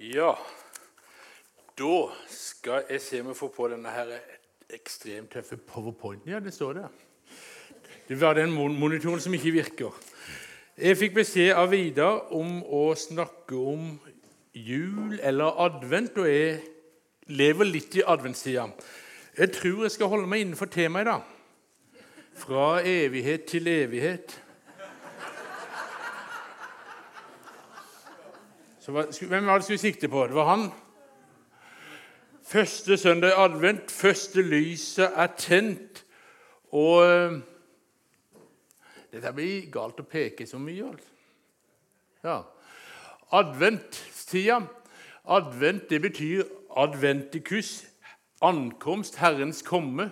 Ja, da skal jeg se om jeg får på denne her ekstremt tøffe powerpointen. Ja, det står der. Det var den monitoren som ikke virker. Jeg fikk beskjed av Vidar om å snakke om jul eller advent, og jeg lever litt i adventstida. Jeg tror jeg skal holde meg innenfor temaet i dag. Fra evighet til evighet. Hva, hvem var det skulle sikte på? Det var han. Første søndag i advent, første lyset er tent. Og eh, Dette blir galt å peke så mye, altså. Ja. Adventtida. Advent det betyr adventikus, ankomst, Herrens komme.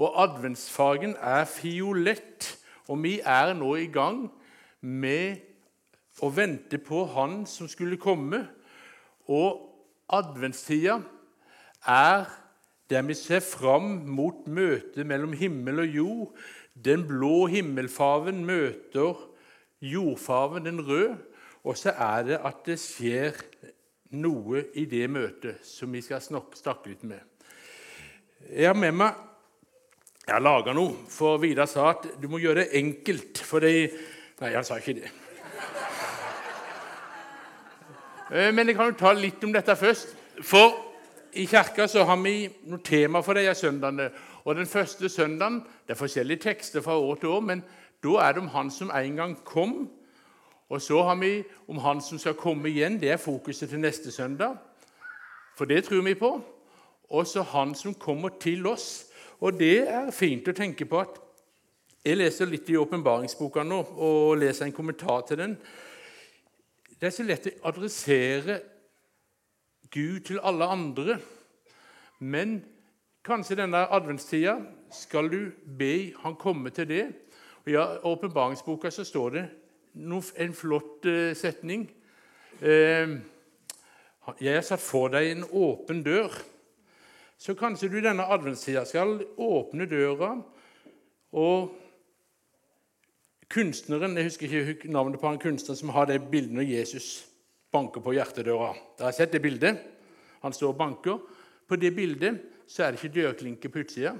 Og adventsfargen er fiolett. Og vi er nå i gang med og vente på Han som skulle komme. Og adventstida er der vi ser fram mot møtet mellom himmel og jord. Den blå himmelfarven møter jordfarven, den røde. Og så er det at det skjer noe i det møtet som vi skal snakke litt med. Jeg har med meg Jeg har laga noe, for Vidar sa at du må gjøre det enkelt. For det Nei, han sa ikke det. Eh, men jeg kan jo ta litt om dette først. For i kirka så har vi noe tema for disse søndagene. Og den første søndagen Det er forskjellige tekster fra år til år, men da er det om han som en gang kom. Og så har vi om han som skal komme igjen. Det er fokuset til neste søndag. For det tror vi på. Og så han som kommer til oss. Og det er fint å tenke på at Jeg leser litt i åpenbaringsboka nå og leser en kommentar til den. Det er så lett å adressere Gud til alle andre. Men kanskje denne adventstida skal du be Han komme til det. Og I åpenbaringsboka så står det en flott uh, setning. Uh, jeg har satt for deg en åpen dør. Så kanskje du denne adventstida skal åpne døra og Kunstneren, Jeg husker ikke navnet på han kunstneren som har det bildet når Jesus banker på hjertedøra. Dere har sett det bildet? Han står og banker. På det bildet så er det ikke dørklinke på utsida.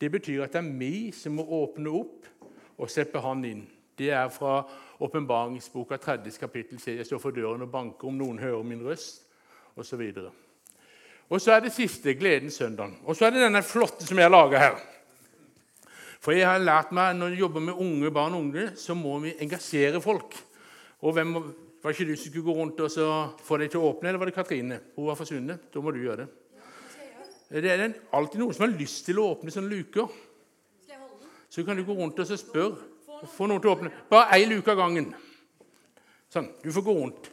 Det betyr at det er vi som må åpne opp og slippe han inn. Det er fra åpenbaringsboka 30. kapittel. Jeg står for døren og banker om noen hører min røst, osv. Og, og så er det siste, gleden søndag. Og så er det denne flotte som jeg har laga her. For jeg har lært meg når jeg jobber med unge barn og unge, så må vi engasjere folk. Og hvem, Var ikke du som skulle gå rundt og få deg til å åpne, eller var det Katrine? Hun var forsvunnet. Da må du gjøre det. Det er alltid noen som har lyst til å åpne sånne luker. Så kan du gå rundt og spørre. Få noen til å åpne. Bare ei luke av gangen. Sånn. Du får gå rundt.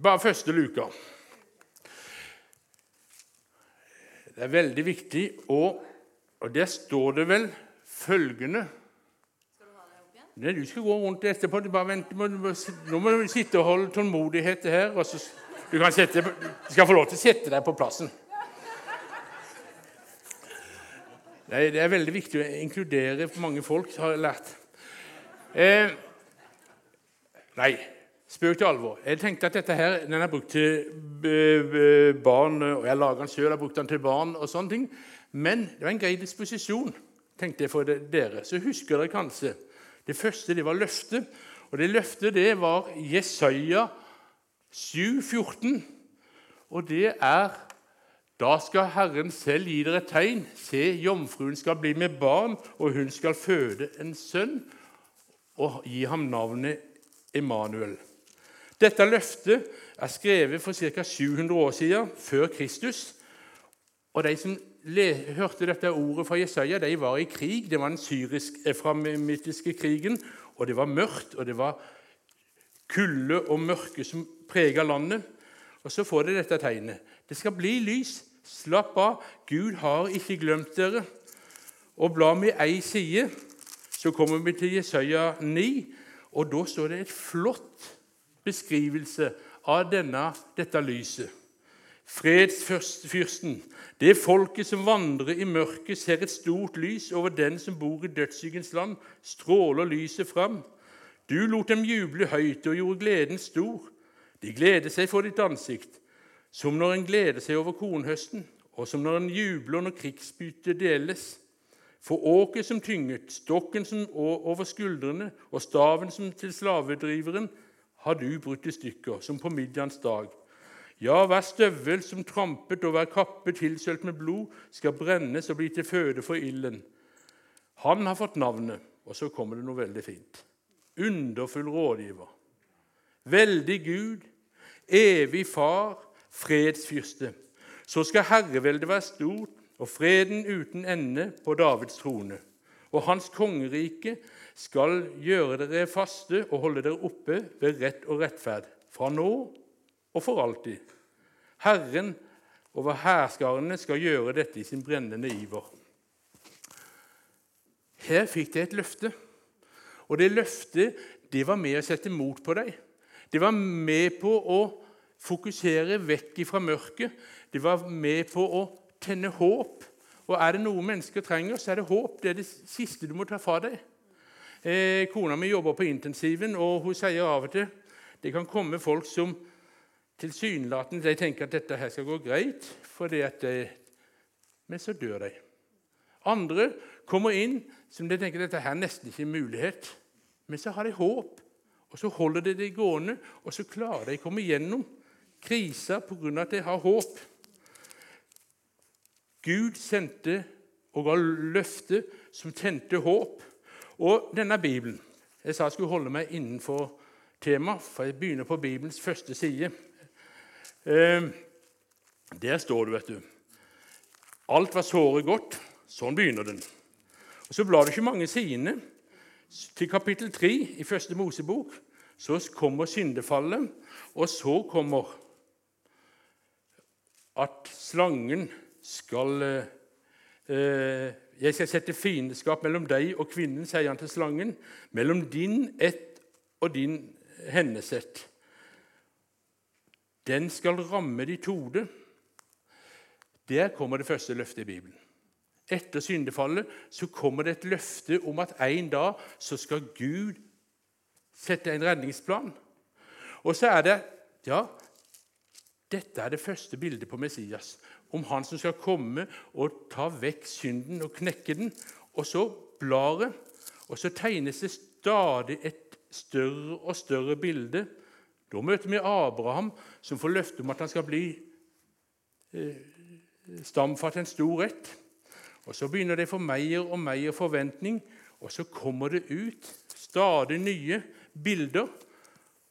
Bare første luka. Det er veldig viktig, og, og der står det vel følgende Nei, Du skal gå rundt etterpå. Du bare vent. nå må du sitte og holde tålmodighet her. og så, du, sette, du skal få lov til å sette deg på plassen. Nei, det er veldig viktig å inkludere mange folk, har jeg lært. Eh, nei, Spøk til alvor. Jeg tenkte at dette her, den er brukt til barn, og jeg lager den sjøl, har brukt den til barn og sånne ting. Men det var en grei disposisjon, tenkte jeg for dere. Så husker dere kanskje det første det var løftet. Og det løftet det var Jesaja 7,14. Og det er Da skal Herren selv gi dere et tegn. Se, jomfruen skal bli med barn, og hun skal føde en sønn, og gi ham navnet Emanuel. Dette løftet er skrevet for ca. 700 år siden, før Kristus. Og De som hørte dette ordet fra Jesaja, de var i krig. Det var den syrisk-eframittiske krigen. Og det var mørkt, og det var kulde og mørke som prega landet. Og så får de dette tegnet. Det skal bli lys. Slapp av. Gud har ikke glemt dere. Og blar vi ei side, så kommer vi til Jesaja 9, og da står det et flott beskrivelse av denne, dette lyset. Fredsfyrsten, det folket som vandrer i mørket, ser et stort lys over den som bor i dødssykens land. Stråler lyset fram. Du lot dem juble høyt og gjorde gleden stor. De gleder seg for ditt ansikt, som når en gleder seg over kornhøsten, og som når en jubler når krigsbyttet deles. For åket som tynget, stokken som over skuldrene og staven som til slavedriveren har du brutt i stykker, som på middagens dag. Ja, hver støvel som trampet og hver kappe tilsølt med blod, skal brennes og bli til føde for ilden. Han har fått navnet, og så kommer det noe veldig fint. Underfull rådgiver. Veldig Gud, evig Far, fredsfyrste. Så skal herreveldet være stort og freden uten ende på Davids trone. Og hans kongerike skal gjøre dere faste og holde dere oppe ved rett og rettferd, fra nå og for alltid. Herren over hærskarene skal gjøre dette i sin brennende iver. Her fikk de et løfte, og det løftet det var med å sette mot på dem. Det var med på å fokusere vekk fra mørket. Det var med på å tenne håp. Og er det noe mennesker trenger, så er det håp. Det er det siste du må ta fra deg. Eh, kona mi jobber på intensiven, og hun sier av og til det kan komme folk som tilsynelatende de tenker at dette her skal gå greit, fordi at de, men så dør de. Andre kommer inn som de tenker dette her nesten ikke er mulighet. Men så har de håp, og så holder de det gående, og så klarer de å komme gjennom krisa pga. at de har håp. Gud sendte og ga løfte som tente håp. Og denne Bibelen Jeg sa jeg skulle holde meg innenfor temaet, for jeg begynner på Bibelens første side. Ehm, der står det, vet du Alt var såre godt. Sånn begynner den. Og Så blar du ikke mange sidene. Til kapittel 3 i første Mosebok så kommer syndefallet, og så kommer at slangen skal eh, Jeg skal sette fiendskap mellom deg og kvinnen, sier han til slangen, mellom din ett og din hennes ett. Den skal ramme ditt hode. Der kommer det første løftet i Bibelen. Etter syndefallet så kommer det et løfte om at en dag så skal Gud sette en redningsplan. Og så er det Ja, dette er det første bildet på Messias. Om han som skal komme og ta vekk synden og knekke den. Og så bladet, og så tegnes det stadig et større og større bilde da møter vi Abraham, som får løfte om at han skal bli eh, stamfar til en stor rett. Og Så begynner det få mer og meier forventning, og så kommer det ut stadig nye bilder.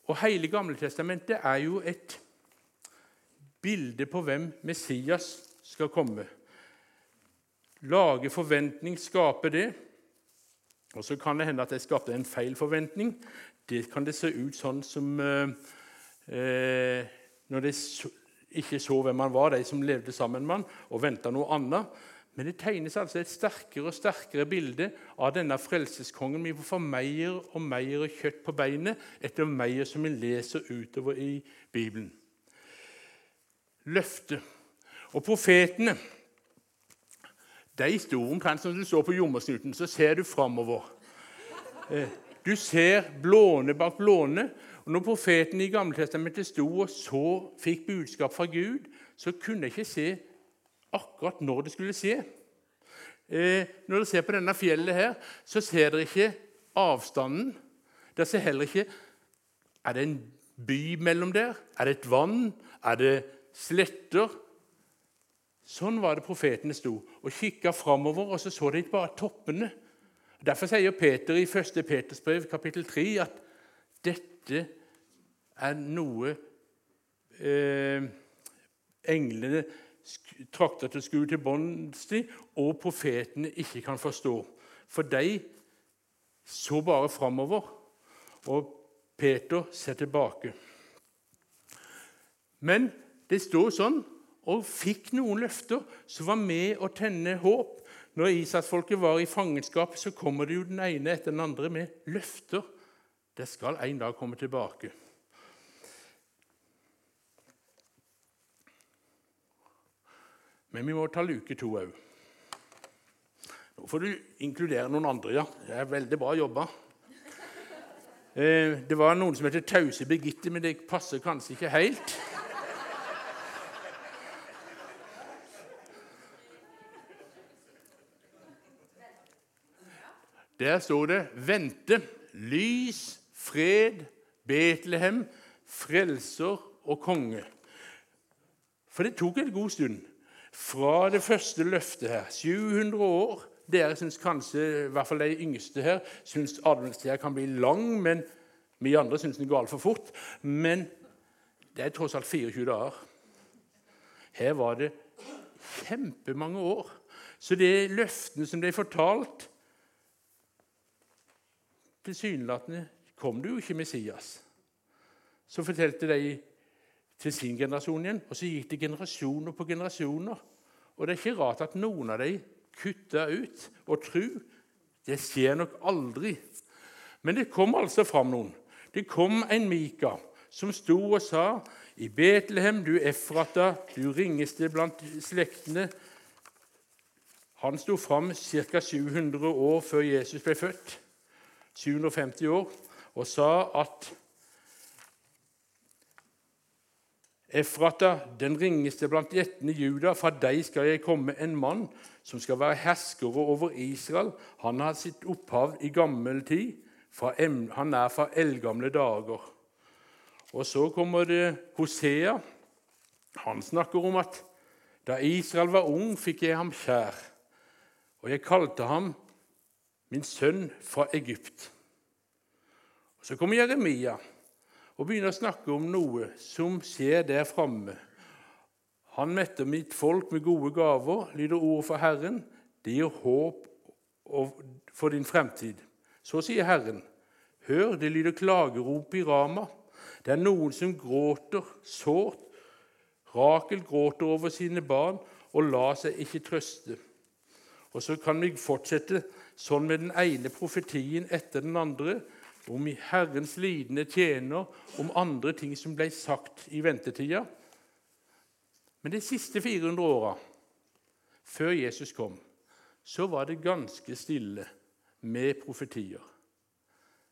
Og Hele Gamle Testamentet er jo et bilde på hvem Messias skal komme. Lage forventning, skape det. Og Så kan det hende at jeg skapte en feil forventning det kan det se ut sånn som eh, eh Når de ikke så hvem han var, de som levde sammen med han, og venta noe annet. Men det tegnes altså et sterkere og sterkere bilde av denne frelseskongen. Vi får mer og mer kjøtt på beinet etter mer som vi leser utover i Bibelen. Løftet. Og profetene de sto omtrent som du så på jommersnuten. Så ser du framover. Eh, du ser blåne bak blåne. Og når profeten i Gammeltestamentet sto og så fikk budskap fra Gud, så kunne jeg ikke se akkurat når det skulle skje. Eh, når dere ser på denne fjellet her, så ser dere ikke avstanden. Dere ser heller ikke Er det en by mellom der? Er det et vann? Er det sletter? Sånn var det profetene sto og kikka framover, og så så de ikke bare toppene. Derfor sier Peter i 1. Peters brev, kapittel 3, at dette er noe eh, englene trakter til å skue til bånds i, og profetene ikke kan forstå. For de så bare framover, og Peter ser tilbake. Men det står sånn, og fikk noen løfter som var med å tenne håp. Når Israelsfolket var i fangenskap, så kommer det jo den ene etter den andre med løfter. Det skal en dag komme tilbake. Men vi må ta luke to òg. Nå får du inkludere noen andre, ja. Det er veldig bra jobba. Eh, det var noen som het Tause Birgitte, men det passer kanskje ikke helt. Der står det 'Vente, lys, fred, Betlehem, frelser og konge'. For det tok en god stund fra det første løftet her. 700 år. Dere syns kanskje, i hvert fall de yngste her, syns adventstida kan bli lang, men vi andre syns den går altfor fort. Men det er tross alt 24 dager. Her var det kjempemange år. Så det løftene som ble fortalt Tilsynelatende kom det jo ikke Messias. Så fortalte de til sin generasjon igjen, og så gikk det generasjoner på generasjoner. Og det er ikke rart at noen av dem kutta ut og tru. Det skjer nok aldri. Men det kom altså fram noen. Det kom en Mika som sto og sa i Betlehem, du Efrata, du ringeste blant slektene. Han sto fram ca. 700 år før Jesus ble født. 750 år, og sa at Efrata, den ringeste blant gjettene Juda, fra deg skal jeg komme en mann som skal være herskere over Israel. Han har sitt opphav i gammel tid. han er fra eldgamle dager. Og så kommer det Hosea. Han snakker om at da Israel var ung, fikk jeg ham kjær, og jeg kalte ham min sønn fra Egypt. Så kommer Jeremia og begynner å snakke om noe som skjer der framme. Han metter mitt folk med gode gaver, lyder ordet fra Herren. Det gir håp for din fremtid. Så sier Herren, hør, det lyder klagerop i Rama. Det er noen som gråter sårt. Rakel gråter over sine barn og lar seg ikke trøste. Og så kan vi fortsette sånn med den ene profetien etter den andre om Herrens lidende tjener, om andre ting som ble sagt i ventetida. Men de siste 400 åra før Jesus kom, så var det ganske stille med profetier.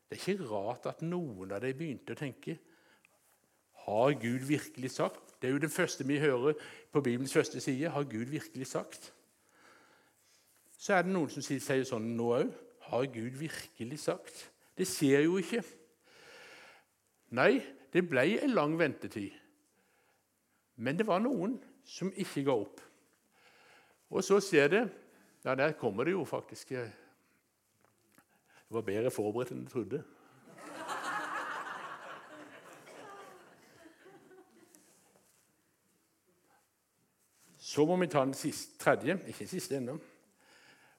Det er ikke rart at noen av dem begynte å tenke har Gud virkelig sagt? Det er jo det første vi hører på Bibelens første side. Har Gud virkelig sagt? Så er det noen som sier sånn nå òg. Har Gud virkelig sagt? Det skjer jo ikke. Nei, det ble en lang ventetid. Men det var noen som ikke ga opp. Og så skjer det Ja, der kommer det jo faktisk. Det var bedre forberedt enn jeg trodde. Så må vi ta den siste, tredje, ikke siste ennå.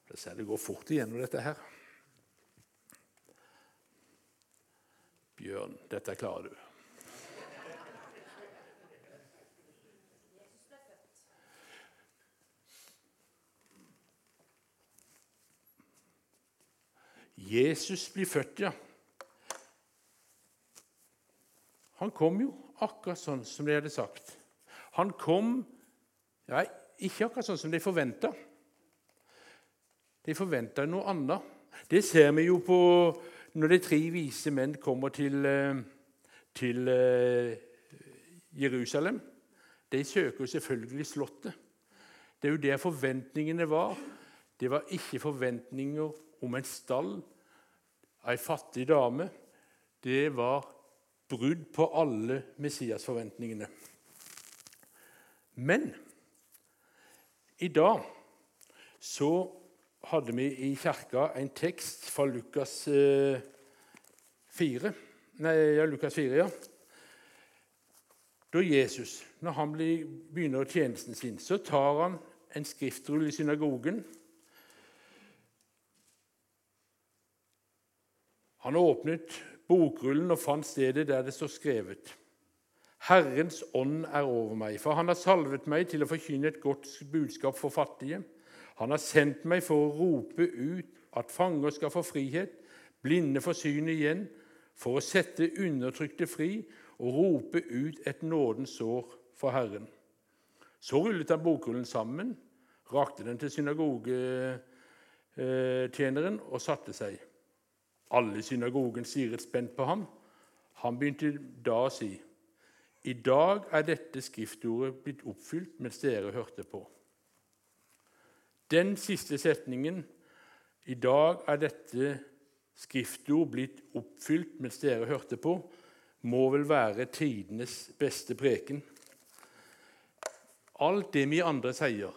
Det går fort igjennom dette her. Bjørn, dette klarer du. Jesus blir født, ja. Han kom jo akkurat sånn som de hadde sagt. Han kom ja, ikke akkurat sånn som de forventa. De forventa noe annet. Det ser vi jo på når de tre vise menn kommer til, eh, til eh, Jerusalem De søker selvfølgelig Slottet. Det er jo der forventningene var. Det var ikke forventninger om en stall ei fattig dame. Det var brudd på alle Messias-forventningene. Men i dag så hadde vi i kirka en tekst fra Lukas 4. Eh, Nei, ja, Lukas 4, ja. Da Jesus, når han begynner tjenesten sin, så tar han en skriftrull i synagogen. Han åpnet bokrullen og fant stedet der det står skrevet. Herrens ånd er over meg, for han har salvet meg til å forkynne et godt budskap for fattige. Han har sendt meg for å rope ut at fanger skal få frihet, blinde få syn igjen, for å sette undertrykte fri og rope ut et nådens sår for Herren. Så rullet han bokrullen sammen, rakte den til synagogetjeneren og satte seg. Alle i synagogen stirret spent på ham. Han begynte da å si, i dag er dette skriftordet blitt oppfylt mens dere hørte på. Den siste setningen, i dag er dette skriftord blitt oppfylt mens dere hørte på, må vel være tidenes beste preken. Alt det vi andre sier,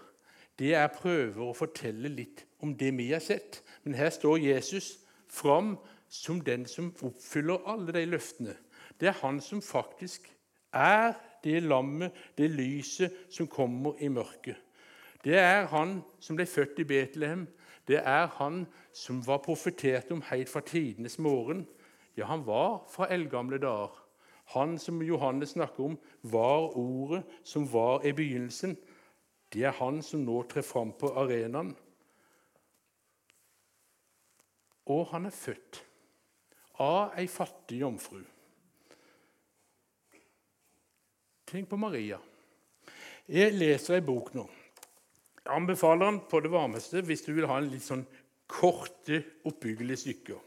det er prøver å fortelle litt om det vi har sett. Men her står Jesus fram som den som oppfyller alle de løftene. Det er han som faktisk er det lammet, det lyset, som kommer i mørket. Det er han som ble født i Betlehem. Det er han som var profetert om helt fra tidenes morgen. Ja, han var fra eldgamle dager. Han som Johannes snakker om, var ordet som var i begynnelsen. Det er han som nå trer fram på arenaen. Og han er født av ei fattig jomfru. Tenk på Maria. Jeg leser ei bok nå. Jeg anbefaler den på det varmeste hvis du vil ha en litt sånn korte, oppbyggelige stykker.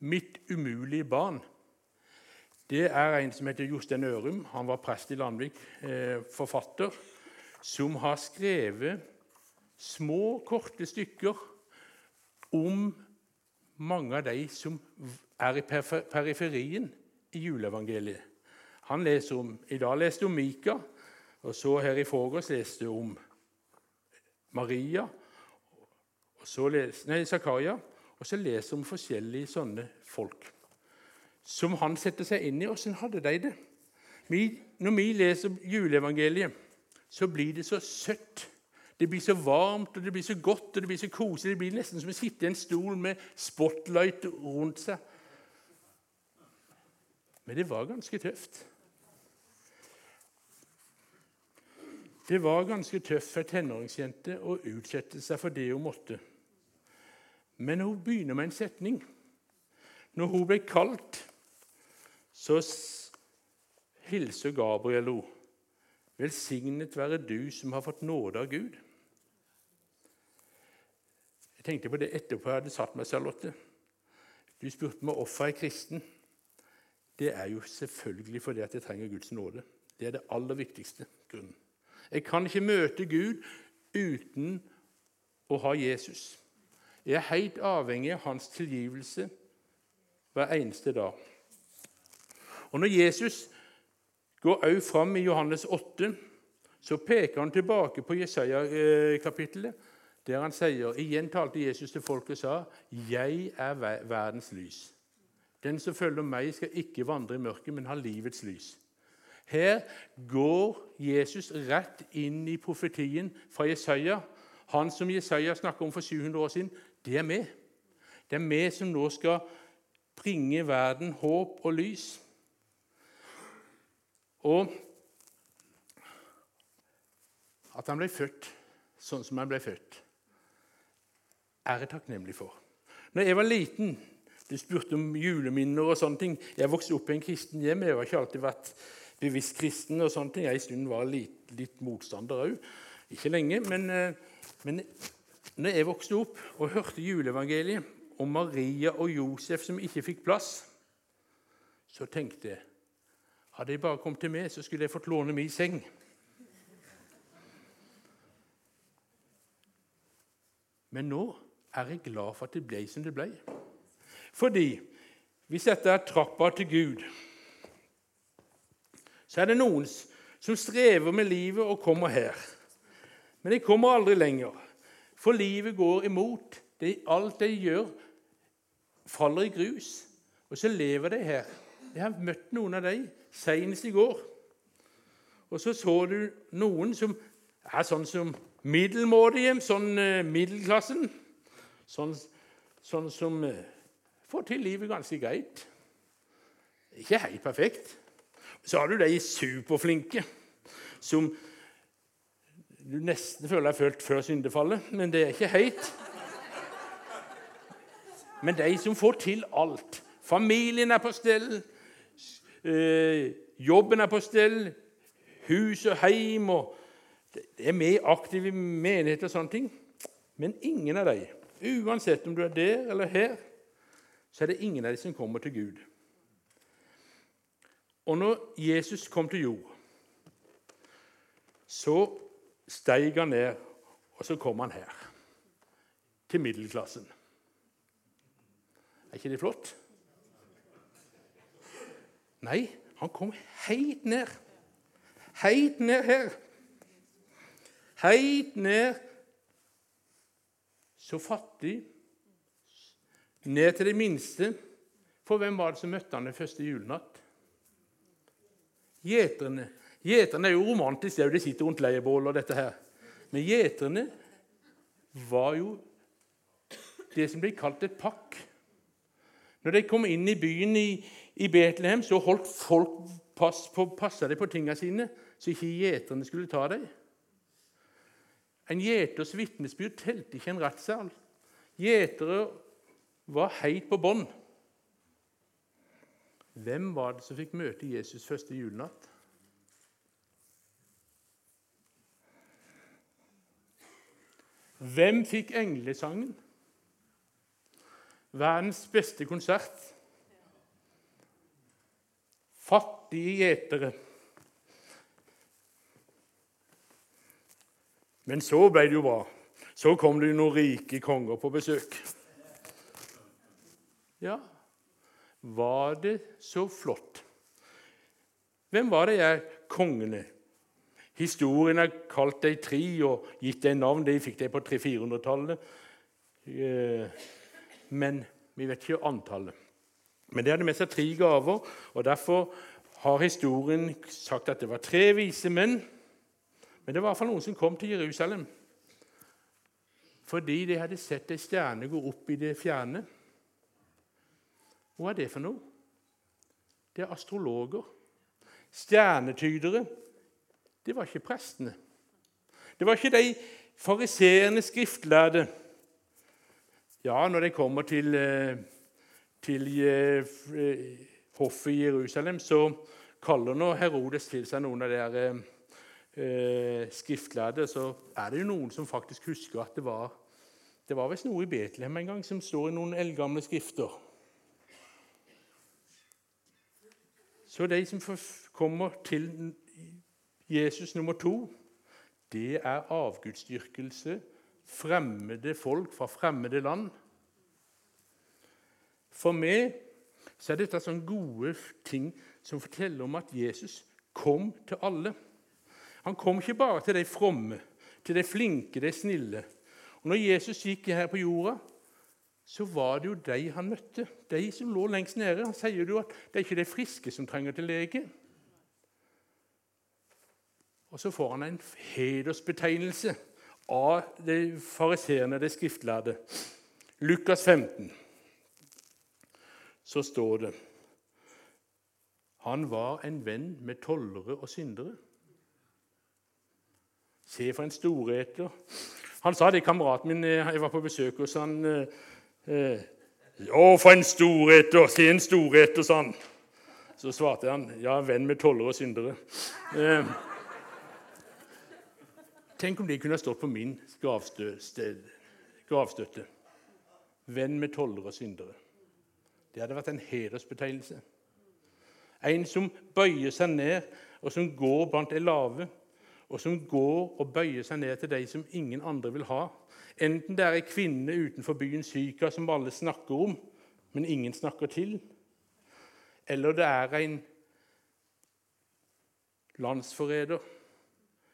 'Mitt umulige barn' det er en som heter Jostein Ørum. Han var prest i Landvik, eh, forfatter, som har skrevet små, korte stykker om mange av de som er i periferien i juleevangeliet. Han leser om, I dag leste om Mika, og så her i forgårs leste om Maria og så les, nei, Zakaria. Og så leser om forskjellige sånne folk som han setter seg inn i. Åssen hadde de det? Når vi leser juleevangeliet, så blir det så søtt. Det blir så varmt og det blir så godt og det blir så koselig. Det blir nesten som å sitte i en stol med spotlight rundt seg. Men det var ganske tøft. Det var ganske tøft for ei tenåringsjente å utsette seg for det hun måtte. Men hun begynner med en setning. Når hun ble kalt, så hilser Gabriel henne. Velsignet være du som har fått nåde av Gud. Jeg tenkte på det etterpå jeg hadde satt meg, Charlotte. Du spurte meg hvorfor jeg er kristen. Det er jo selvfølgelig fordi at jeg trenger Guds nåde. Det er det aller viktigste grunnen. Jeg kan ikke møte Gud uten å ha Jesus. Jeg er helt avhengig av hans tilgivelse hver eneste dag. Og Når Jesus går òg fram i Johannes 8, så peker han tilbake på Jesaja-kapittelet, der han sier Igjen talte Jesus til folket og sa, 'Jeg er verdens lys'. Den som følger meg, skal ikke vandre i mørket, men ha livets lys. Her går Jesus rett inn i profetien fra Jesaja. Han som Jesaja snakka om for 700 år siden, det er vi. Det er vi som nå skal bringe verden håp og lys. Og at han ble født sånn som han ble født, er jeg takknemlig for. Når jeg var liten Du spurte om juleminner og sånne ting. Jeg vokste opp i en kristen hjem. Jeg har ikke alltid vært bevisst kristen. og sånne ting. Jeg en stund var litt, litt motstander òg. Ikke lenge. Men, eh, men når jeg vokste opp og hørte juleevangeliet om Maria og Josef som ikke fikk plass, så tenkte jeg hadde jeg bare kommet til meg, så skulle jeg fått låne min seng. Men nå er jeg glad for at det ble som det ble. Fordi hvis dette er trappa til Gud så er det noen som strever med livet og kommer her. Men de kommer aldri lenger, for livet går imot. De, alt de gjør, faller i grus. Og så lever de her. Jeg har møtt noen av dem senest i går. Og så så du noen som er sånn som middelmådige, sånn uh, middelklassen. Sånn, sånn som uh, får til livet ganske greit. Ikke helt perfekt. Så har du de superflinke som du nesten føler deg følt før syndefallet, men det er ikke høyt. Men de som får til alt. Familien er på stell, øh, jobben er på stell, hus og heim og Det er med aktive menigheter og sånne ting. Men ingen av dem Uansett om du er der eller her, så er det ingen av dem som kommer til Gud. Og når Jesus kom til jord, så steig han ned, og så kom han her. Til middelklassen. Er ikke det flott? Nei, han kom helt ned. Helt ned her. Helt ned så fattig. Ned til det minste. For hvem var det som møtte han den første julenatt? Gjeterne. Gjeterne er jo romantisk, det er jo de sitter rundt leirbål og dette her. Men gjeterne var jo det som ble kalt et pakk. Når de kom inn i byen i, i Betlehem, så holdt folk pass på, passa de på tingene sine, så ikke gjeterne skulle ta dem. En gjeters vitnesbyrd telte ikke en rettssal. Gjetere var heit på bånn. Hvem var det som fikk møte Jesus første julenatt? Hvem fikk englesangen? Verdens beste konsert. Fattige gjetere. Men så ble det jo bra. Så kom det jo noen rike konger på besøk. Ja, var det så flott? Hvem var det jeg kongene? Historien har kalt dem tre og gitt dem navn. De fikk de på 300-400-tallet. Eh, men vi vet ikke antallet. Men de hadde med seg tre gaver, og derfor har historien sagt at det var tre vise menn. Men det var i hvert fall noen som kom til Jerusalem fordi de hadde sett ei stjerne gå opp i det fjerne. Hva er det for noe? Det er astrologer. Stjernetydere. Det var ikke prestene. Det var ikke de fariseerne skriftlærde. Ja, når de kommer til, eh, til eh, hoffet i Jerusalem, så kaller nå Herodes til seg noen av de der, eh, skriftlærde, så er det jo noen som faktisk husker at det var det var visst noe i Betlehem en gang som står i noen eldgamle skrifter. Så de som kommer til Jesus nummer to, det er avgudsdyrkelse, fremmede folk fra fremmede land. For meg så er dette sånne gode ting som forteller om at Jesus kom til alle. Han kom ikke bare til de fromme, til de flinke, de snille. Og når Jesus gikk her på jorda, så var det jo de han møtte, de som lå lengst nede. Han sier jo at det er ikke de friske som trenger til lege. Og så får han en hedersbetegnelse av de fariseerne, de skriftlærde. Lukas 15. Så står det han var en venn med tollere og syndere. Se for en storheter han sa det, kameraten min eh, jeg var på besøk hos han, eh, 'Å, for en storhet, og se en storhet', og sånn. Så svarte han, 'Ja, venn med tollere og syndere'. Eh, tenk om de kunne ha stått på min gravstøtte. Venn med tollere og syndere. Det hadde vært en hedersbetegnelse. En som bøyer seg ned, og som går blant de lave og som går og bøyer seg ned til de som ingen andre vil ha. Enten det er ei kvinne utenfor byen Syka som alle snakker om, men ingen snakker til, eller det er en landsforræder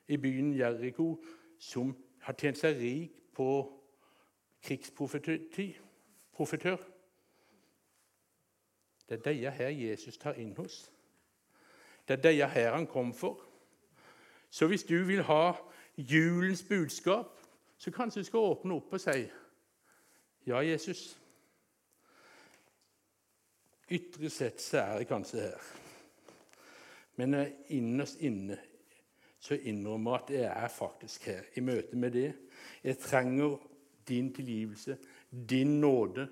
i byen Jeriko som har tjent seg rik på krigsprofitør. Det er disse her Jesus tar inn hos. Det er disse her han kom for. Så hvis du vil ha julens budskap, så kanskje du skal åpne opp og si Ja, Jesus. Ytre sett så er jeg kanskje her. Men innerst inne så innrømmer jeg at jeg er faktisk her i møte med det. Jeg trenger din tilgivelse, din nåde.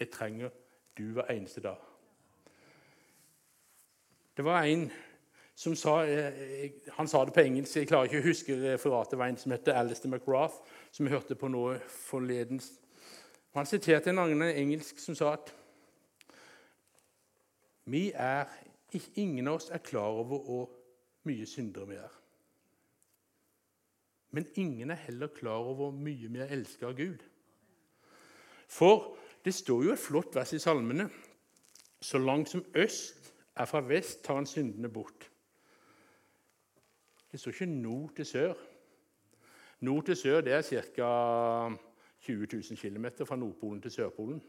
Jeg trenger du hver eneste dag. Det var en som sa eh, Han sa det på engelsk, jeg klarer ikke å huske referatet. Var en som heter Alistair McGrath, som vi hørte på nå forleden. Han siterte en annen engelsk som sa at vi er, ingen av oss er klar over hvor mye syndere vi er. Men ingen er heller klar over hvor mye vi er elsket av Gud. For det står jo et flott vers i salmene. Så langt som øst er fra vest, tar han syndene bort. Det står ikke nord til sør. Nord til sør det er ca. 20 000 km fra Nordpolen til Sørpolen.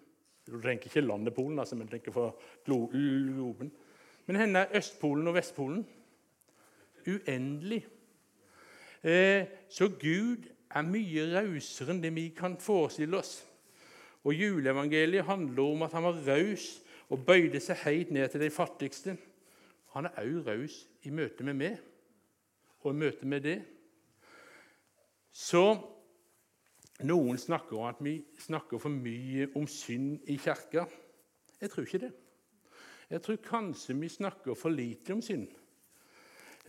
Du tenker ikke landet Polen, altså, men du tenker fra globen. Men hvor er Østpolen og Vestpolen? Uendelig. Eh, så Gud er mye rausere enn det vi kan forestille oss. Og Juleevangeliet handler om at han var raus og bøyde seg helt ned til de fattigste. Han er òg raus i møte med meg og i møte med det. Så noen snakker om at vi snakker for mye om synd i kirka. Jeg tror ikke det. Jeg tror kanskje vi snakker for lite om synd.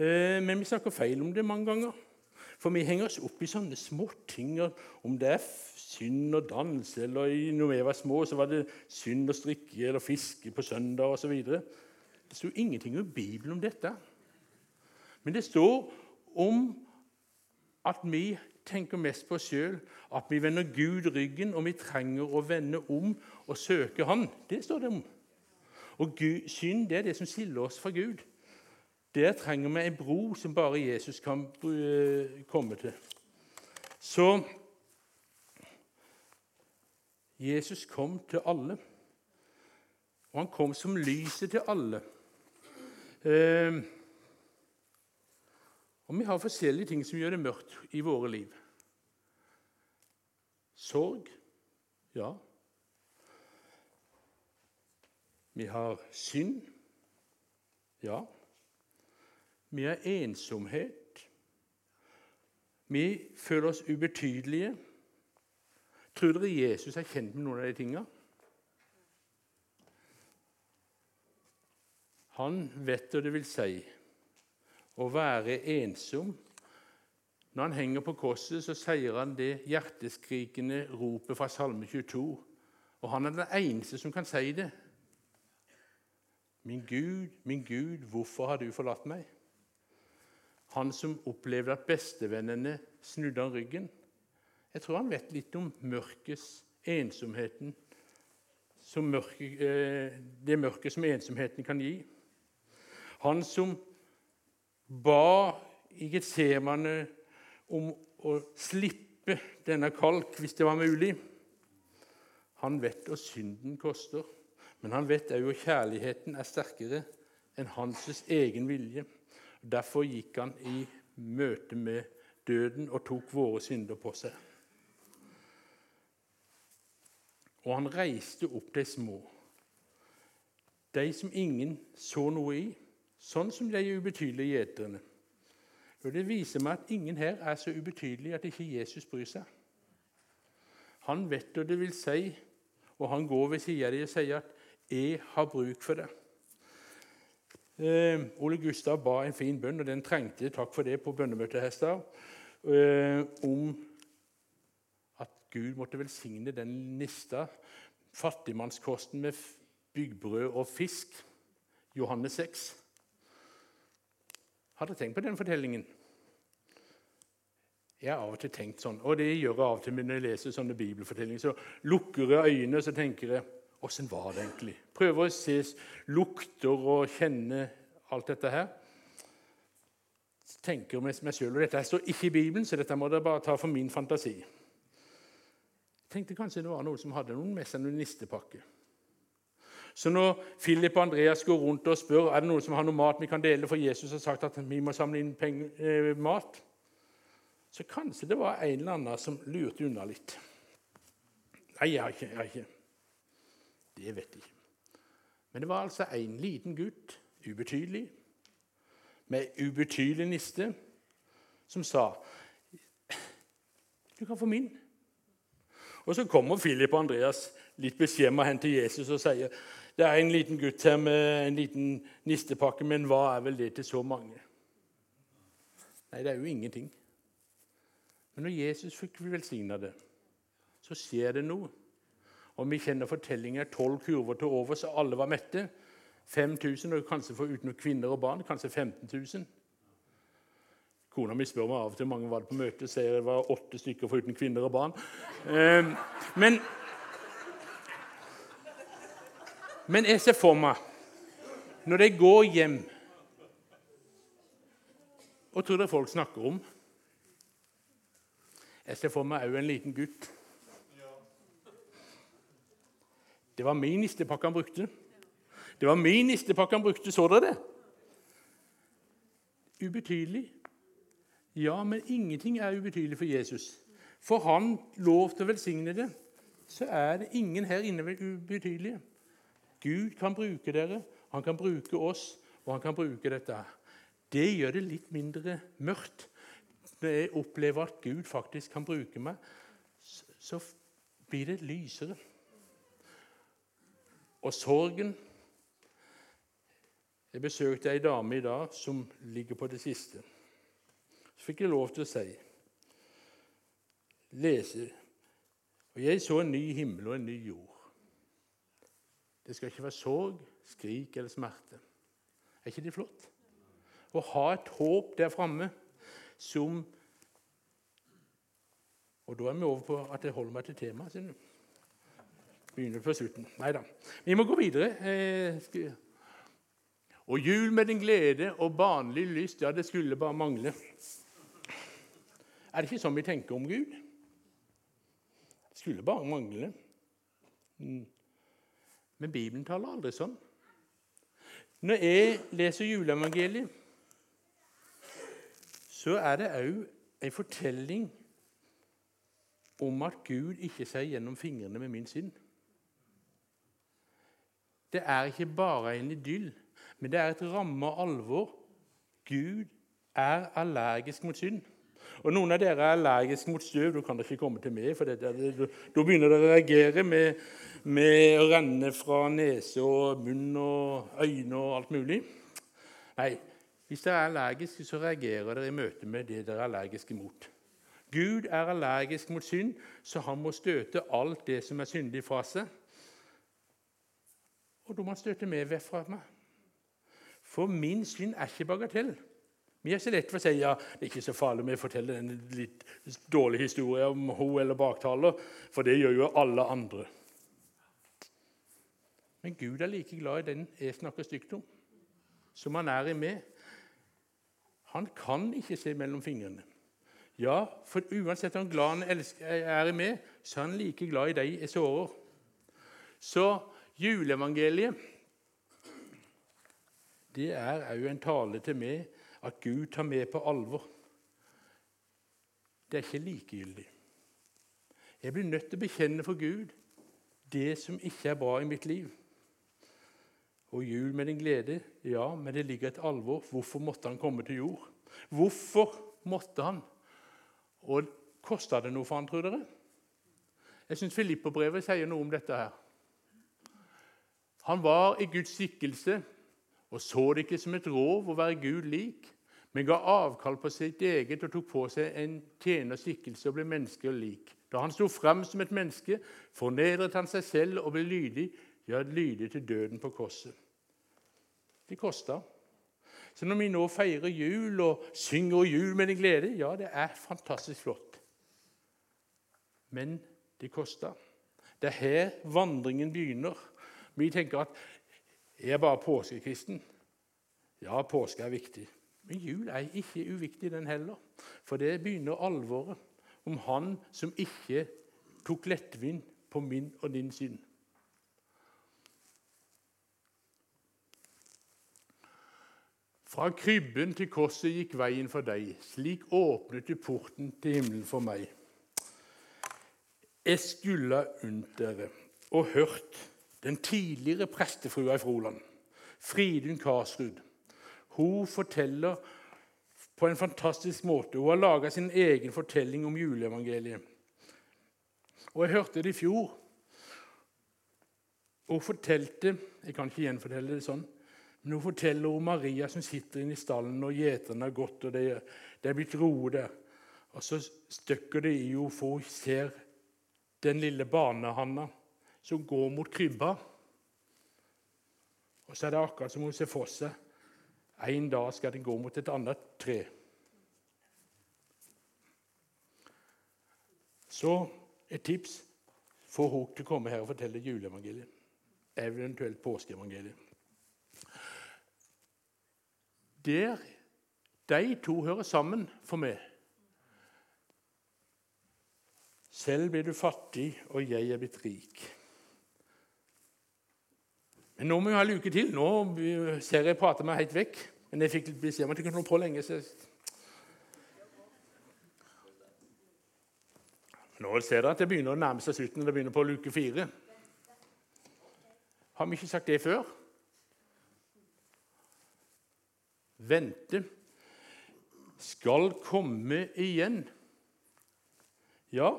Eh, men vi snakker feil om det mange ganger. For vi henger oss opp i sånne småting. Om det er synd og danse, eller når vi var små, så var det synd å strikke eller fiske på søndag osv. Det sto ingenting i Bibelen om dette. Men det står om at vi tenker mest på oss sjøl, at vi vender Gud ryggen, og vi trenger å vende om og søke Han. Det står det om. Og Gud, synd det er det som skiller oss fra Gud. Der trenger vi en bro som bare Jesus kan eh, komme til. Så Jesus kom til alle, og han kom som lyset til alle. Eh, og vi har forskjellige ting som gjør det mørkt i våre liv. Sorg ja. Vi har synd ja. Vi har ensomhet. Vi føler oss ubetydelige. Tror dere Jesus er kjent med noen av de tingene? Han vet hva det vil si å være ensom. Når han henger på korset, så sier han det hjerteskrikende ropet fra Salme 22. Og han er den eneste som kan si det. Min Gud, min Gud, hvorfor har du forlatt meg? Han som opplevde at bestevennene snudde han ryggen. Jeg tror han vet litt om mørkets, ensomheten, mørke, eh, det mørket som ensomheten kan gi. Han som ba i Getsemane om å slippe denne kalk hvis det var mulig. Han vet hva synden koster, men han vet òg at kjærligheten er sterkere enn hans egen vilje. Derfor gikk han i møte med døden og tok våre synder på seg. Og han reiste opp de små, de som ingen så noe i, sånn som de ubetydelige gjeterne. Det viser meg at ingen her er så ubetydelig at ikke Jesus bryr seg. Han vet hva det vil si, og han går ved siden av dem og sier at 'jeg har bruk for det'. Eh, Ole Gustav ba en fin bønn, og den trengte jeg, takk for det, på bønnemøtet Hestad, eh, om at Gud måtte velsigne den nista, fattigmannskosten med byggbrød og fisk, Johannes 6. Har dere tenkt på den fortellingen? Jeg har av og til tenkt sånn, og det gjør jeg av og til når jeg leser sånne bibelfortellinger. Så lukker jeg øynene og så tenker jeg Åssen var det egentlig? Prøver å se lukter og kjenne alt dette her. Så tenker jeg meg selv, og Dette står ikke i Bibelen, så dette må dere bare ta for min fantasi. Jeg tenkte kanskje det var noen som hadde noen med seg noen nistepakke. Så når Philip og Andreas går rundt og spør er det noen som har noe mat vi kan dele, for Jesus har sagt at vi må samle inn penger, eh, mat, så kanskje det var en eller annen som lurte unna litt. Nei, jeg har ikke. Jeg har ikke. Det vet jeg ikke. Men det var altså en liten gutt, ubetydelig, med ubetydelig niste, som sa du kan få min. Og Så kommer Philip og Andreas litt beskjemma hen til Jesus og sier det er en liten gutt her med en liten nistepakke, men hva er vel det til så mange? Nei, det er jo ingenting. Men når Jesus fikk velsigna det, så skjer det noe. Og vi kjenner fortellinger tolv kurver til over, så alle var mette. 5000, og kanskje for uten kvinner og barn, kanskje 15 000. Kona mi spør meg av og til hvor mange var det på møtet, sier det var åtte stykker foruten kvinner og barn. Eh, men, men jeg ser for meg, når de går hjem Hva tror dere folk snakker om? Jeg ser for meg òg en liten gutt. Det var min nistepakke han brukte. Det var min nistepakke han brukte. Så dere det? Ubetydelig. Ja, men ingenting er ubetydelig for Jesus. For han lov til å velsigne det, så er det ingen her inne ubetydelige. Gud kan bruke dere, han kan bruke oss, og han kan bruke dette. Det gjør det litt mindre mørkt. Når jeg opplever at Gud faktisk kan bruke meg, så blir det lysere. Og sorgen Jeg besøkte ei dame i dag som ligger på det siste. Så fikk jeg lov til å si lese Og jeg så en ny himmel og en ny jord. Det skal ikke være sorg, skrik eller smerte. Er ikke det flott? Å ha et håp der framme som Og da er vi over på at jeg holder meg til temaet. Begynner på slutten. Nei da. Vi må gå videre. Eh, og jul med din glede og barnlig lyst, ja, det skulle bare mangle. Er det ikke sånn vi tenker om Gud? Det skulle bare mangle. Mm. Men Bibelen taler aldri sånn. Når jeg leser juleevangeliet, så er det òg en fortelling om at Gud ikke ser gjennom fingrene med min synd. Det er ikke bare en idyll, men det er et ramme alvor. Gud er allergisk mot synd. Og Noen av dere er allergiske mot støv. Da kan dere ikke komme til meg. for Da begynner dere å reagere med, med, å renne fra nese og munn og øyne og alt mulig. Nei, hvis dere er allergiske, så reagerer dere i møte med det dere er allergiske mot. Gud er allergisk mot synd, så han må støte alt det som er syndig, fra seg. Og da må han støte meg vekk fra meg. For min synd er ikke bagatell. Vi er så lett for å si ja, det er ikke så farlig om jeg forteller en litt dårlig historie om hun eller baktaler, for det gjør jo alle andre. Men Gud er like glad i den jeg snakker stygt om, som han er i meg. Han kan ikke se mellom fingrene. Ja, for uansett om glad han er i meg, så er han like glad i deg jeg sårer. Så juleevangeliet det er òg en tale til meg at Gud tar med på alvor. Det er ikke likegyldig. Jeg blir nødt til å bekjenne for Gud det som ikke er bra i mitt liv. Og jul med din glede, ja, men det ligger et alvor. Hvorfor måtte han komme til jord? Hvorfor måtte han? Og kosta det noe for han, tror dere? Jeg syns Filippo-brevet sier noe om dette her. Han var i Guds skikkelse og så det ikke som et rov å være Gud lik, men ga avkall på sitt eget og tok på seg en tjenerskikkelse og ble menneske lik. Da han sto fram som et menneske, fornedret han seg selv og ble lydig, ja, lydig til døden på korset. Det kosta. Så når vi nå feirer jul og synger jul med en glede, ja, det er fantastisk flott. Men det kosta. Det er her vandringen begynner. Vi tenker at er bare påskekristen. Ja, påske er viktig. Men jul er ikke uviktig, den heller. For det begynner alvoret om Han som ikke tok lettvint på min og din synd. Fra krybben til korset gikk veien for deg. Slik åpnet du porten til himmelen for meg. Jeg skulle ha unnt dere og hørt den tidligere prestefrua i Froland, Fridun Karsrud, hun forteller på en fantastisk måte. Hun har laga sin egen fortelling om juleevangeliet. Og Jeg hørte det i fjor. Hun fortalte Jeg kan ikke gjenfortelle det sånn. Men hun forteller om Maria som sitter inne i stallen, og gjeterne har gått, og det, det er blitt roe der. Og så støkker det i henne, for hun ser den lille barnehanna som går mot krybba. Og så er det akkurat som hun ser for seg en dag skal den gå mot et annet tre. Så et tips få henne til å komme her og fortelle juleevangeliet, eventuelt påskeevangeliet. Der de to hører sammen for meg. Selv blir du fattig, og jeg er blitt rik. Men nå må vi ha en uke til. Nå ser jeg prater meg helt vekk. Men jeg fikk beskjed om at jeg kunne holde på lenge. så... Nå ser dere at det begynner å nærme seg slutten. Det begynner på luke fire. Har vi ikke sagt det før? Vente skal komme igjen. Ja,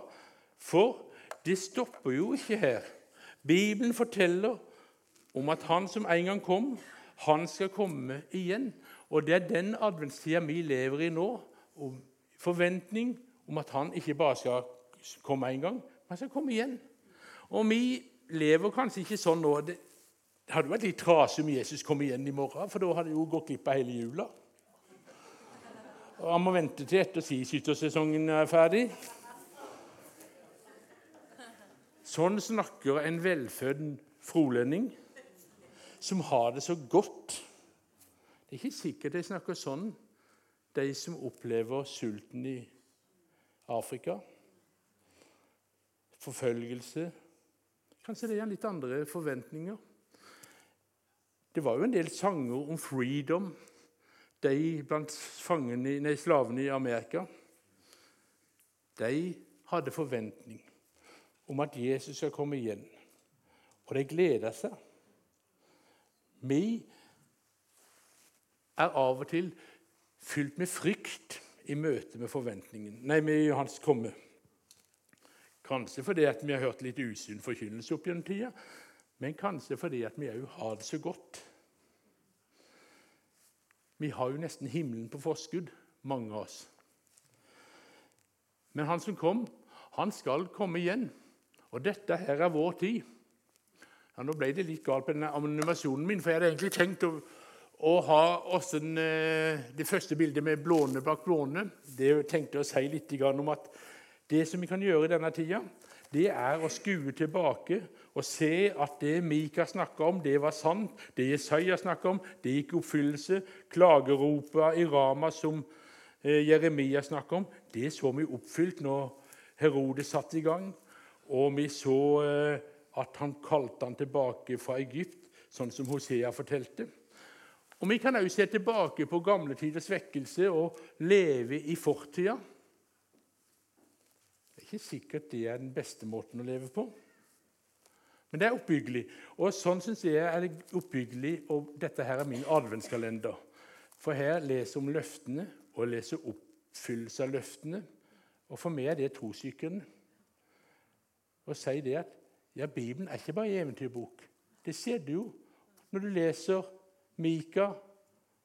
for det stopper jo ikke her. Bibelen forteller om at han som en gang kom, han skal komme igjen. Og det er den adventstida vi lever i nå. Og forventning om at han ikke bare skal komme én gang, men skal komme igjen. Og vi lever kanskje ikke sånn nå. Det hadde vært litt trasig om Jesus kom igjen i morgen, for da hadde jo gått glipp av hele jula. Og Han må vente til etter skiskyttersesongen er ferdig. Sånn snakker en velfødd frolending som har det så godt. Det er ikke sikkert de snakker sånn, de som opplever sulten i Afrika. Forfølgelse. Kanskje det er litt andre forventninger. Det var jo en del sanger om freedom de blant fangene, nei, slavene i Amerika de hadde forventning om at Jesus skal komme igjen. Og de gleda seg. Vi er av og til fylt med frykt i møte med forventningen, nei, med hans komme. Kanskje fordi at vi har hørt litt usunn forkynnelse opp gjennom tida, men kanskje fordi at vi òg har det så godt. Vi har jo nesten himmelen på forskudd, mange av oss. Men han som kom, han skal komme igjen. Og dette her er vår tid. Ja, nå ble det litt galt på denne animasjonen min, for jeg hadde egentlig tenkt å, å ha også den, eh, det første bildet med blåne bak blåne. Det tenkte jeg å si litt om at det som vi kan gjøre i denne tida, det er å skue tilbake og se at det Mika snakka om, det var sant. Det Jesaja snakka om, det gikk i oppfyllelse. Klageropa i Rama som eh, Jeremia snakka om, det så vi oppfylt når Herodes satte i gang. Og vi så eh, at han kalte han tilbake fra Egypt, sånn som Hosea fortalte. Og Vi kan òg se tilbake på gamle tiders vekkelse og leve i fortida. Det er ikke sikkert det er den beste måten å leve på. Men det er oppbyggelig. Og sånn syns jeg er det oppbyggelig, og dette her er min adventskalender. For her leser om løftene og leser oppfyllelse av løftene. Og for meg er det trossykkelen. Å si det at ja, Bibelen er ikke bare en eventyrbok. Det ser du jo når du leser Mika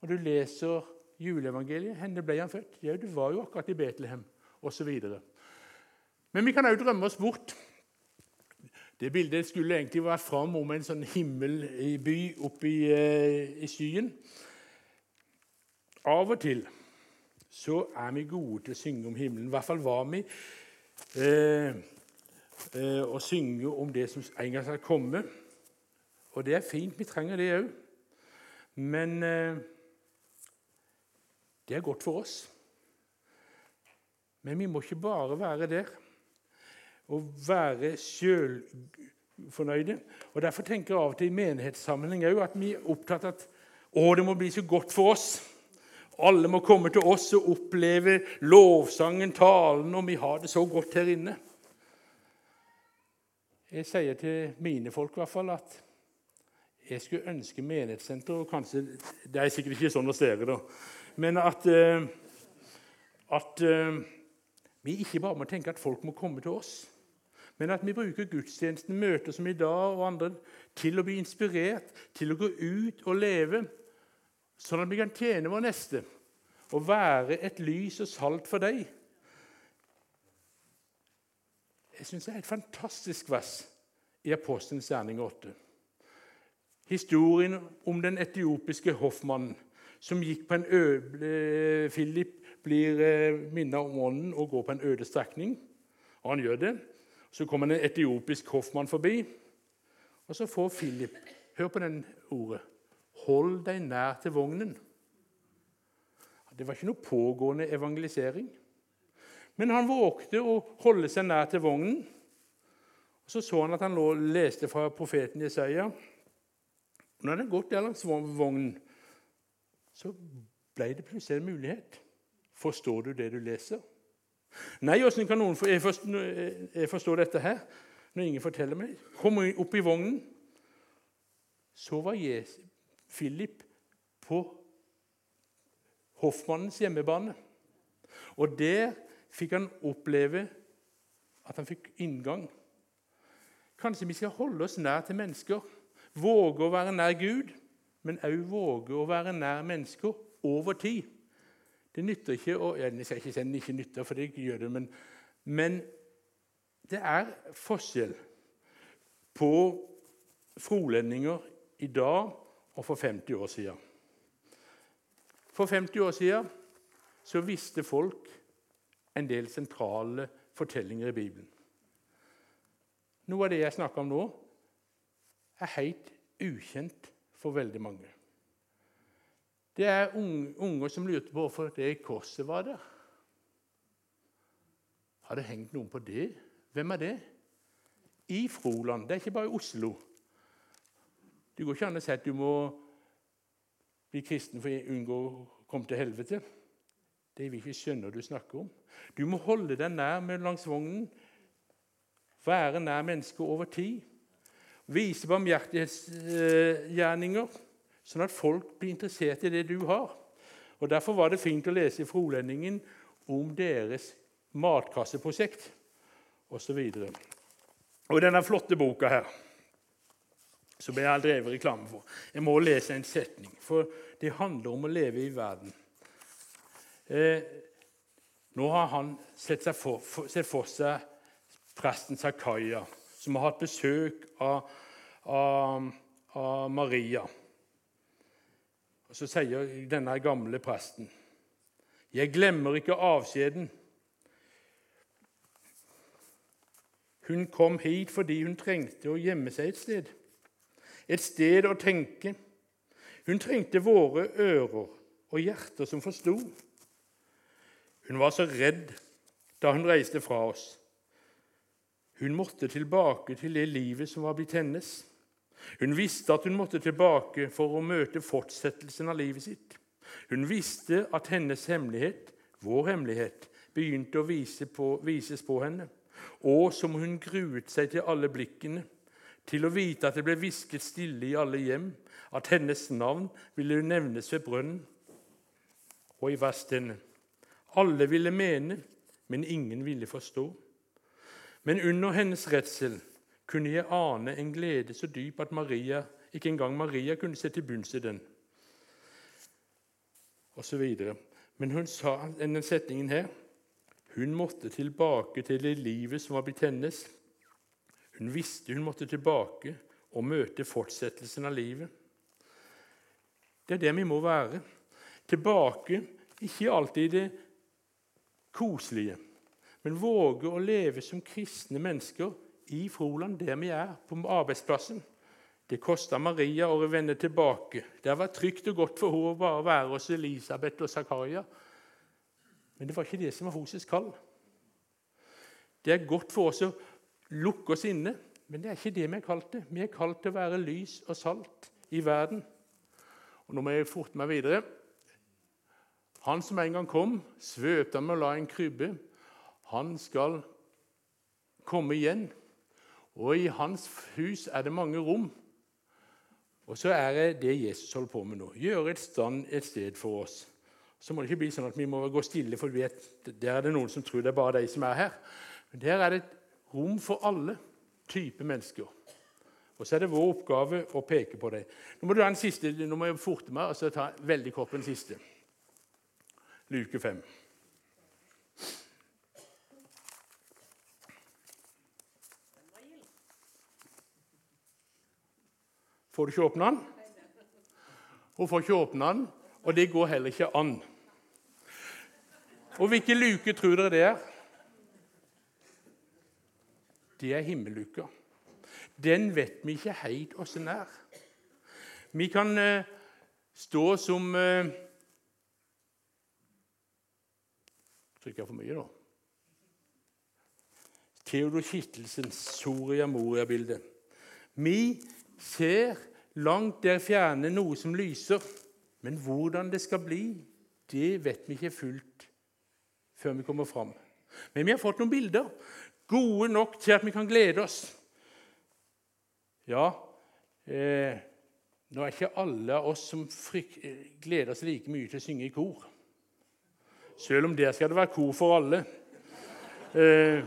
og du leser juleevangeliet. Henne ble han født? Ja, du var jo akkurat i Betlehem, osv. Men vi kan òg drømme oss bort det bildet skulle egentlig vært fram om en sånn himmel i by oppe i, eh, i skyen. Av og til så er vi gode til å synge om himmelen. I hvert fall var vi eh, eh, å synge om det som en gang skal komme. Og det er fint. Vi trenger det òg. Men eh, det er godt for oss. Men vi må ikke bare være der og være sjølfornøyde. Og Derfor tenker jeg av og til i menighetssammenheng at vi er opptatt av at å, det må bli så godt for oss. Alle må komme til oss og oppleve lovsangen, talen, og vi har det så godt her inne. Jeg sier til mine folk i hvert fall at jeg skulle ønske menighetssenter og kanskje, Det er sikkert ikke sånn hos dere, da. Men at, eh, at eh, vi ikke bare må tenke at folk må komme til oss. Men at vi bruker gudstjenesten, møter som i dag og andre, til å bli inspirert, til å gå ut og leve, sånn at vi kan tjene vår neste og være et lys og salt for deg. Jeg synes det er et fantastisk vers i Apostelens gjerning 8. Historien om den etiopiske hoffmannen som gikk på en øde Philip blir eh, minnet om ånden og går på en øde strekning. Og han gjør det. Så kommer en etiopisk hoffmann forbi, og så får Philip Hør på den ordet. Hold deg nær til vognen. Det var ikke noe pågående evangelisering. Men han vågte å holde seg nær til vognen. Og Så så han at han lå, leste fra profeten Jesaja. Når han hadde gått der langs vognen, så ble det plutselig en mulighet. Forstår du det du leser? Nei, åssen kan noen forstå, dette her når ingen forteller meg? Kom opp i vognen. Så var Philip på hoffmannens hjemmebane. Og der fikk han oppleve at han fikk inngang. Kanskje vi skal holde oss nær til mennesker, våge å være nær Gud, men òg våge å være nær mennesker over tid. Det nytter ikke å Jeg skal ikke si det ikke nytter, for det gjør det, men, men det er forskjell på frolendinger i dag og for 50 år siden. For 50 år siden så visste folk en del sentrale fortellinger i Bibelen. Noe av det jeg snakker om nå, er helt ukjent for veldig mange. Det er unger som lurte på hvorfor det korset var der. Har det hengt noen på det? Hvem er det? I Froland. Det er ikke bare i Oslo. Det går ikke an å si at du må bli kristen for å unngå å komme til helvete. Det vil ikke skjønne du snakker om. Du må holde deg nær med langs vognen, være nær mennesket over tid. Vise barmhjertighetsgjerninger, sånn at folk blir interessert i det du har. Og Derfor var det fint å lese i Frolendingen om deres matkasseprosjekt osv. Og, og denne flotte boka her, som jeg har drevet reklame for Jeg må lese en setning, for det handler om å leve i verden. Eh, nå har han sett, for, sett for seg presten Zakaria, som har hatt besøk av, av, av Maria. Og Så sier denne gamle presten Jeg glemmer ikke avskjeden. Hun kom hit fordi hun trengte å gjemme seg et sted. Et sted å tenke. Hun trengte våre ører og hjerter som forsto. Hun var så redd da hun reiste fra oss. Hun måtte tilbake til det livet som var blitt hennes. Hun visste at hun måtte tilbake for å møte fortsettelsen av livet sitt. Hun visste at hennes hemmelighet, vår hemmelighet, begynte å vise på, vises på henne. Og som hun gruet seg til alle blikkene, til å vite at det ble hvisket stille i alle hjem, at hennes navn ville nevnes ved brønnen. Og i vers denne alle ville mene, men ingen ville forstå. Men under hennes redsel kunne jeg ane en glede så dyp at Maria, ikke engang Maria kunne se til bunns i den. Og så videre. Men hun sa denne setningen her Hun måtte tilbake til det livet som var blitt hennes. Hun visste hun måtte tilbake og møte fortsettelsen av livet. Det er det vi må være. Tilbake, ikke alltid i det koselige, men våge å leve som kristne mennesker i Froland, der vi er, på arbeidsplassen. Det kosta Maria å vende tilbake. Det var trygt og godt for henne å bare være hos Elisabeth og Zakaria. Men det var ikke det som var hennes kall. Det er godt for oss å lukke oss inne, men det er ikke det vi er kalt til. Vi er kalt til å være lys og salt i verden. Og Nå må jeg forte meg videre. Han som en gang kom, svøpte ham og la en krybbe. Han skal komme igjen. Og i hans hus er det mange rom. Og så er det det Jesus holder på med nå. Gjøre et stand et sted for oss. Så må det ikke bli sånn at vi må gå stille, for vet, der er det noen som tror det er bare de som er her. Men der er det et rom for alle typer mennesker. Og så er det vår oppgave å peke på dem. Nå må du ha en siste, nå må jeg forte meg og så ta veldig kort på den siste. Luke 5. Får du ikke åpne den? Hun får ikke åpne den, og det går heller ikke an. Og hvilken luke tror dere det er? Det er himmelluka. Den vet vi ikke helt åssen er. Vi kan uh, stå som jeg for mye da. Theodor Kittelsens Soria Moria-bilde. Vi ser langt der fjerne noe som lyser, men hvordan det skal bli, det vet vi ikke fullt før vi kommer fram. Men vi har fått noen bilder, gode nok til at vi kan glede oss. Ja, eh, nå er ikke alle av oss som gleder oss like mye til å synge i kor. Selv om der skal det være kor for alle. Eh,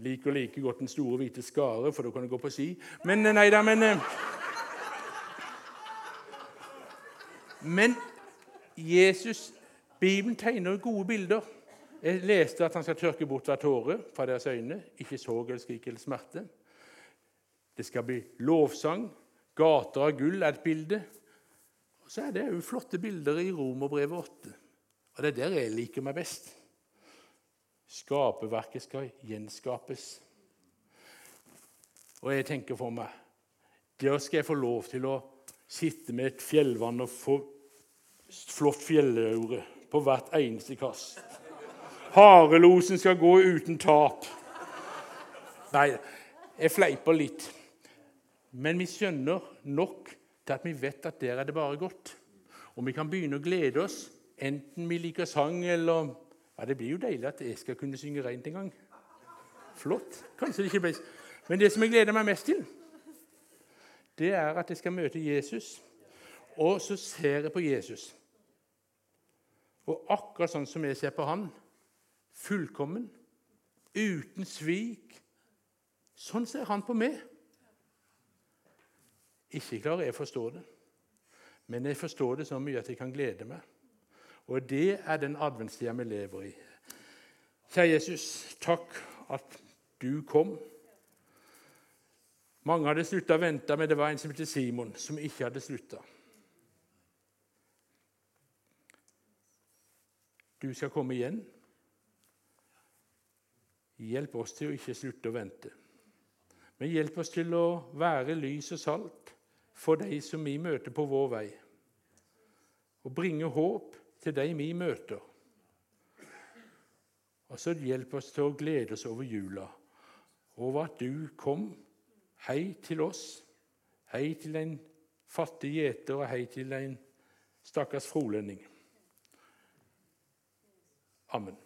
liker like godt den store, hvite skare, for da kan du gå på ski. Men eh, nei da, men eh, Men Jesus, Bibelen tegner gode bilder. Jeg leste at han skal tørke bort hver tåre fra deres øyne. Ikke sorg eller skrik eller smerte. Det skal bli lovsang. Gater av gull er et bilde. Og så er det òg flotte bilder i Romerbrevet 8. Og det er der jeg liker meg best. Skaperverket skal gjenskapes. Og jeg tenker for meg Der skal jeg få lov til å sitte med et fjellvann og få flott fjelløre på hvert eneste kast. Harelosen skal gå uten tap. Nei, jeg fleiper litt. Men vi skjønner nok til at vi vet at der er det bare godt. Og vi kan begynne å glede oss, enten vi liker sang eller Ja, Det blir jo deilig at jeg skal kunne synge rent en gang. Flott. Kanskje det ikke ble Men det som jeg gleder meg mest til, det er at jeg skal møte Jesus. Og så ser jeg på Jesus. Og akkurat sånn som jeg ser på han, fullkommen, uten svik Sånn ser han på meg. Ikke klarer jeg å forstå det, men jeg forstår det så mye at jeg kan glede meg. Og det er den adventstida vi lever i. Kjære Jesus, takk at du kom. Mange hadde slutta å vente, men det var en som het Simon, som ikke hadde slutta. Du skal komme igjen. Hjelp oss til å ikke slutte å vente. Men hjelp oss til å være lys og salt for de som vi møter på vår vei, og bringe håp til de vi møter. Og så hjelp oss til å glede oss over jula, over at du kom. Hei til oss. Hei til en fattig gjeter, og hei til en stakkars frolending. Amen.